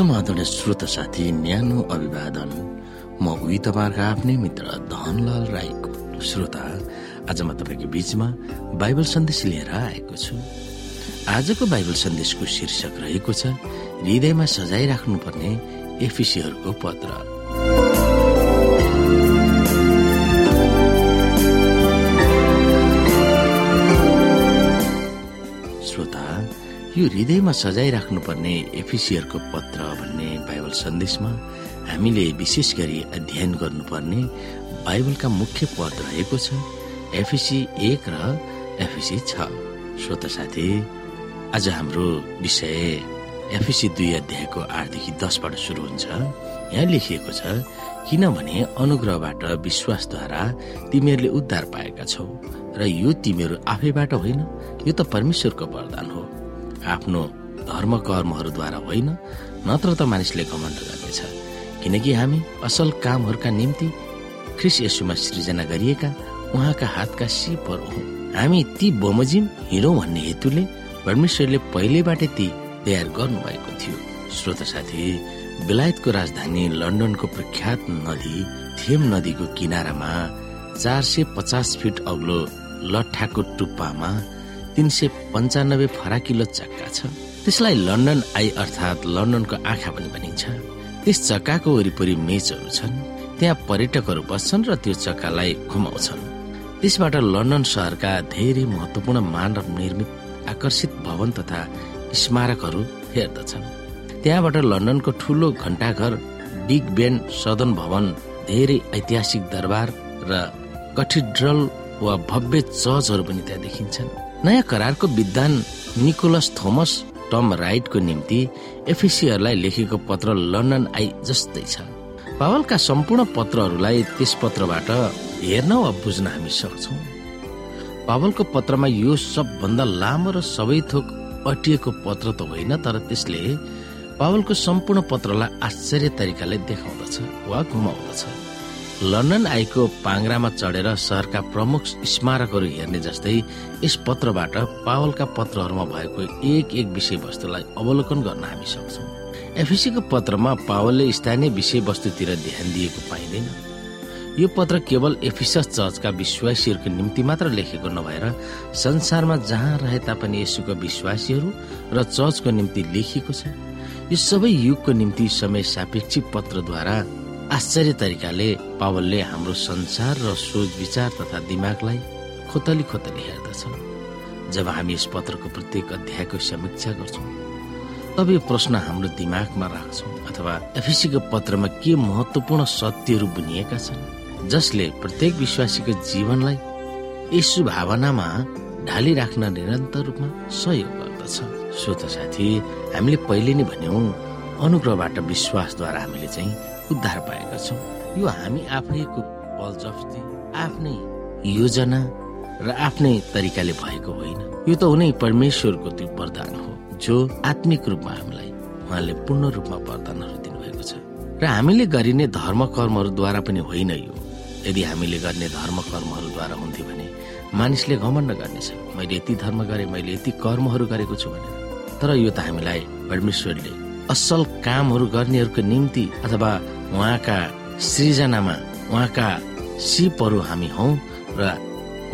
समाधान श्रोत साथी न्यानो अभिवादन। म उही तपाईँहरूको आफ्नै मित्र धनलाल राईको श्रोता। आज म तपाईँको बीचमा बाइबल सन्देश लिएर आएको छु। आजको बाइबल सन्देशको शीर्षक रहेको छ हृदयमा सजाइराख्नुपर्ने एफिसीहरूको पत्र। हृदयमा सजाइराख्नुपर्ने एफिसीहरूको पत्र भन्ने बाइबल सन्देशमा हामीले विशेष गरी अध्ययन गर्नुपर्ने बाइबलका मुख्य पद रहेको छ एफिसी एक र एफिसी छ। श्रोता साथी आज हाम्रो विषय एफिसी दुई अध्यायको आठदेखि दसबाट सुरु हुन्छ। यहाँ लेखिएको छ किनभने अनुग्रहबाट विश्वासद्वारा तिमीहरूले उद्धार पाएका छौ र यो तिमीहरू आफैबाट होइन यो त परमेश्वरको वरदान हो। आफ्नो धर्म कर्महरूद्वारा होइन नत्र त मानिसले घमण्ड गर्नेछ। किनकि हामी असल कामहरूका निम्ति ख्रिस यसुमा सृजना गरिएका उहाँका हातका सिपहरू हौ हामी ती बमोजिम हिँडौँ भन्ने हेतुले परमेश्वरले पहिलेबाटै ती तयार गर्नुभएको थियो। श्रोत साथी बेलायतको राजधानी लन्डनको प्रख्यात नदी थेम नदीको किनारामा चार सय पचास फिट अग्लो लट्ठाको टुप्पामा तिन सय पन्चानब्बे फराकिलो चक्का छ। त्यसलाई लन्डन आई अर्थात् लन्डनको आँखा पनि भनिन्छ। त्यस चक्काको वरिपरि मेचहरू छन्। त्यहाँ पर्यटकहरू बस्छन् र त्यो चक्कालाई घुमाउँछन्। त्यसबाट लन्डन सहरका धेरै महत्वपूर्ण मानव निर्मित आकर्षित भवन तथा स्मारकहरू हेर्दछन्। त्यहाँबाट लन्डनको ठुलो घण्टाघर बिग बेन सदन भवन धेरै ऐतिहासिक दरबार र कथिड्रल वा भव्य चर्चहरू पनि त्यहाँ देखिन्छन्। नयाँ करारको विद्वान निकोलस थोमस टम राइटको निम्ति एफिसीहरूलाई लेखेको पत्र लन्डन आई जस्तै छ। पावलका सम्पूर्ण पत्रहरूलाई त्यस पत्रबाट हेर्न वा बुझ्न हामी सक्छौ। पावलको पत्रमा यो सबभन्दा लामो र सबै थोक अटिएको पत्र त होइन तर त्यसले पावलको सम्पूर्ण पत्रलाई आश्चर्य तरिकाले देखाउँदछ वा घुमाउँदछ। लन्डन आएको पाङ्रामा चढेर सहरका प्रमुख स्मारकहरू हेर्ने जस्तै यस पत्रबाट पावलका पत्रहरूमा भएको एक एक विषयवस्तुलाई अवलोकन गर्न हामी सक्छौँ। एफिसीको पत्रमा पावलले स्थानीय विषयवस्तुतिर ध्यान दिएको पाइँदैन। यो पत्र केवल एफिसस चर्चका विश्वासीहरूको निम्ति मात्र लेखेको नभएर संसारमा जहाँ रहे तापनि यसुका विश्वासीहरू र चर्चको निम्ति लेखिएको छ। यो सबै युगको निम्ति समय सापेक्षी पत्रद्वारा आश्चर्य तरिकाले पावलले हाम्रो संसार र सोच विचार तथा दिमागलाई खोतली खोतली हेर्दछन्। जब हामी यस पत्रको प्रत्येक अध्यायको समीक्षा गर्छौँ तब यो प्रश्न हाम्रो दिमागमा राख्छौँ अथवा एफिसीको पत्रमा के महत्वपूर्ण सत्यहरू बुनिएका छन् जसले प्रत्येक विश्वासीको जीवनलाई यसु भावनामा ढालिराख्न निरन्तर रूपमा सहयोग गर्दछ। श्रोत साथी हामीले पहिले नै भन्यौँ अनुग्रहबाट विश्वासद्वारा हामीले चाहिँ उद्धार पाएका छौँ। यो हामी आफैको बल जफ्ती आफ्नै योजना र आफ्नै तरिकाले भएको होइन। यो त उनी परमेश्वरको त्यो वरदान हो जो आत्मिक रूपमा हामीलाई उहाँले पूर्ण रूपमा वरदानहरू दिनुभएको छ। र हामीले गरिने धर्म कर्महरूद्वारा पनि होइन यो। यदि हामीले गर्ने धर्म कर्महरूद्वारा हुन्थ्यो भने मानिसले घमण्ड गर्नेछ। मैले यति धर्म गरेँ मैले यति कर्महरू गरेको छु भनेर। तर यो त हामीलाई परमेश्वरले असल कामहरू गर्नेहरूको निम्ति अथवा उहाँका सृजनामा उहाँका सिपहरू हामी हौ र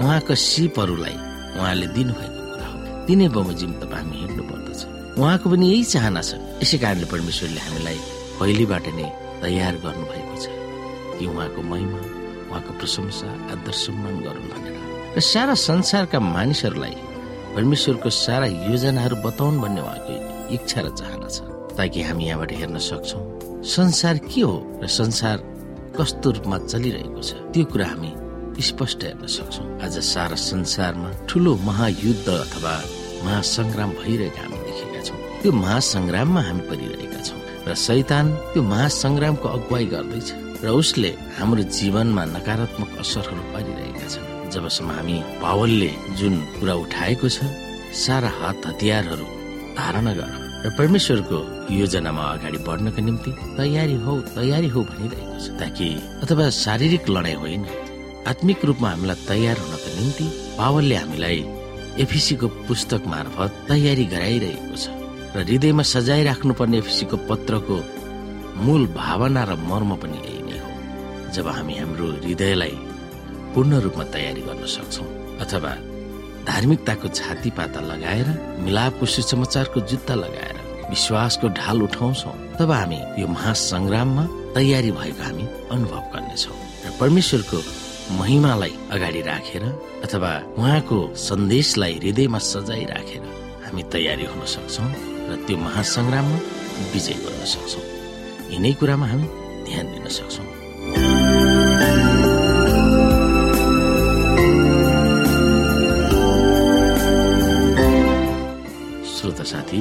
उहाँका सिपहरूलाई उहाँले दिनुभएको कुरा हो। तिनै बमोजिम तपाईँ हामी हिँड्नु पर्दछ। उहाँको पनि यही चाहना छ। यसै कारणले परमेश्वरले हामीलाई पहिलेबाट नै तयार गर्नुभएको छ कि उहाँको महिमा उहाँको प्रशंसा आदर सम्मान गरून् भनेर। र सारा संसारका मानिसहरूलाई परमेश्वरको सारा योजनाहरू बताउन् भन्ने उहाँको इच्छा र चाहना छ। ताकि हामी यहाँबाट हेर्न सक्छौ। संसार के हो र संसार कस्तो रूपमा चलिरहेको छ? त्यो कुरा हामी स्पष्ट हेर्न सक्छौ। आज सारा संसारमा ठुलो महायुद्ध अथवा महासङ्ग्राम भइरहेका हामी देखेका छौँ। त्यो महासङ्ग्राममा हामी परिरहेका छौँ र सैतान त्यो महासङ्ग्रामको अगुवाई गर्दैछ र उसले हाम्रो जीवनमा नकारात्मक असरहरू पारिरहेका छन्। जबसम्म हामी पावलले जुन कुरा उठाएको छ सारा हात हतियारहरू धारणा गर र परमेश्वरको योजनामा अगाडि बढ्नको निम्ति तयारी हो तयारी हो भनिरहेको छ ताकि अथवा शारीरिक लडाइँ होइन आत्मिक रूपमा हामीलाई तयार हुनको निम्ति पावलले हामीलाई एफिसीको पुस्तक मार्फत तयारी गराइरहेको छ र हृदयमा सजाइराख्नुपर्ने एफिसीको पत्रको मूल भावना र मर्म पनि यही नै हो। जब हामी हाम्रो हृदयलाई पूर्ण रूपमा तयारी गर्न सक्छौ अथवा धार्मिकताको छाती पाता लगाएर मिलापको सुसमाचारको जुत्ता लगाएर विश्वासको ढाल उठाउँछौ। तब हामी यो महासंग्राममा तयारी भएको हामी अनुभव गर्नेछौ। र परमेश्वरको महिमालाई अगाडि राखेर अथवा उहाँको सन्देशलाई हृदयमा सजाइ राखेर हामी तयारी हुन सक्छौ र त्यो महासंग्राममा विजय गर्न सक्छौ। यिनै कुरामा हामी ध्यान दिन सक्छौ। श्रोता साथी